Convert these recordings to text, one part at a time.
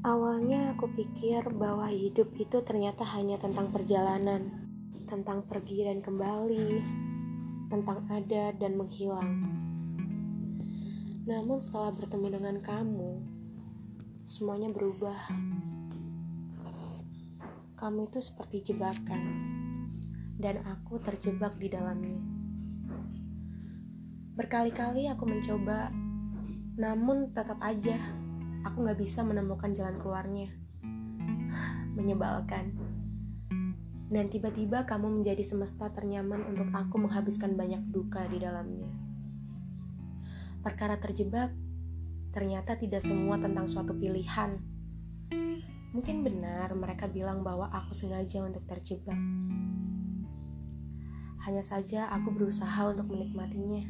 Awalnya aku pikir bahwa hidup itu ternyata hanya tentang perjalanan, tentang pergi dan kembali, tentang ada dan menghilang. Namun setelah bertemu dengan kamu, semuanya berubah. Kamu itu seperti jebakan, dan aku terjebak di dalamnya. Berkali-kali aku mencoba, namun tetap aja aku gak bisa menemukan jalan keluarnya. Menyebalkan. Dan tiba-tiba kamu menjadi semesta ternyaman untuk aku menghabiskan banyak duka di dalamnya. Perkara terjebak, ternyata tidak semua tentang suatu pilihan. Mungkin benar mereka bilang bahwa aku sengaja untuk terjebak. Hanya saja aku berusaha untuk menikmatinya.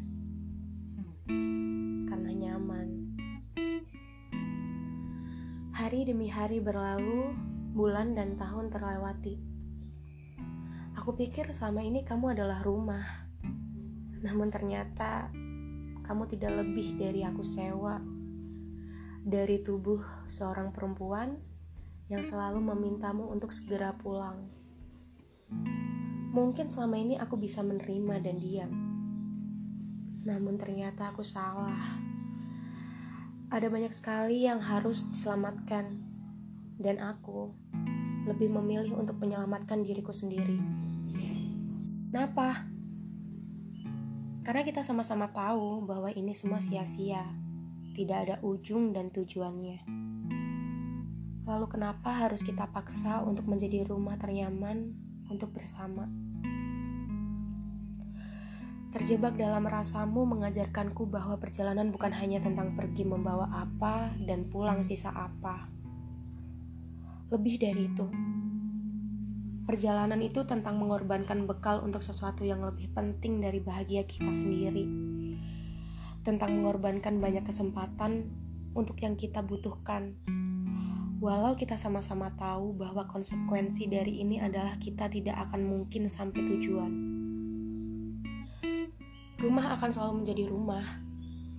Hari demi hari berlalu, bulan dan tahun terlewati. Aku pikir selama ini kamu adalah rumah. Namun ternyata kamu tidak lebih dari aku sewa. Dari tubuh seorang perempuan yang selalu memintamu untuk segera pulang. Mungkin selama ini aku bisa menerima dan diam. Namun ternyata aku salah. Ada banyak sekali yang harus diselamatkan, dan aku lebih memilih untuk menyelamatkan diriku sendiri. Kenapa? Karena kita sama-sama tahu bahwa ini semua sia-sia, tidak ada ujung dan tujuannya. Lalu, kenapa harus kita paksa untuk menjadi rumah ternyaman untuk bersama? Terjebak dalam rasamu mengajarkanku bahwa perjalanan bukan hanya tentang pergi membawa apa dan pulang sisa apa. Lebih dari itu, perjalanan itu tentang mengorbankan bekal untuk sesuatu yang lebih penting dari bahagia kita sendiri. Tentang mengorbankan banyak kesempatan untuk yang kita butuhkan. Walau kita sama-sama tahu bahwa konsekuensi dari ini adalah kita tidak akan mungkin sampai tujuan. Rumah akan selalu menjadi rumah,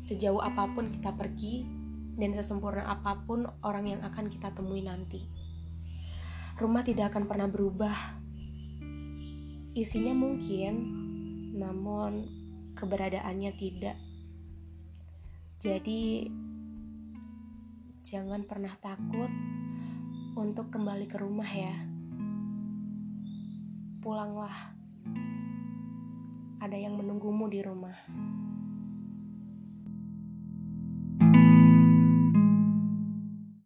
sejauh apa pun kita pergi dan sesempurna apa pun orang yang akan kita temui nanti. Rumah tidak akan pernah berubah. Isinya mungkin, namun keberadaannya tidak. Jadi, jangan pernah takut untuk kembali ke rumah ya. Pulanglah ada yang menunggumu di rumah.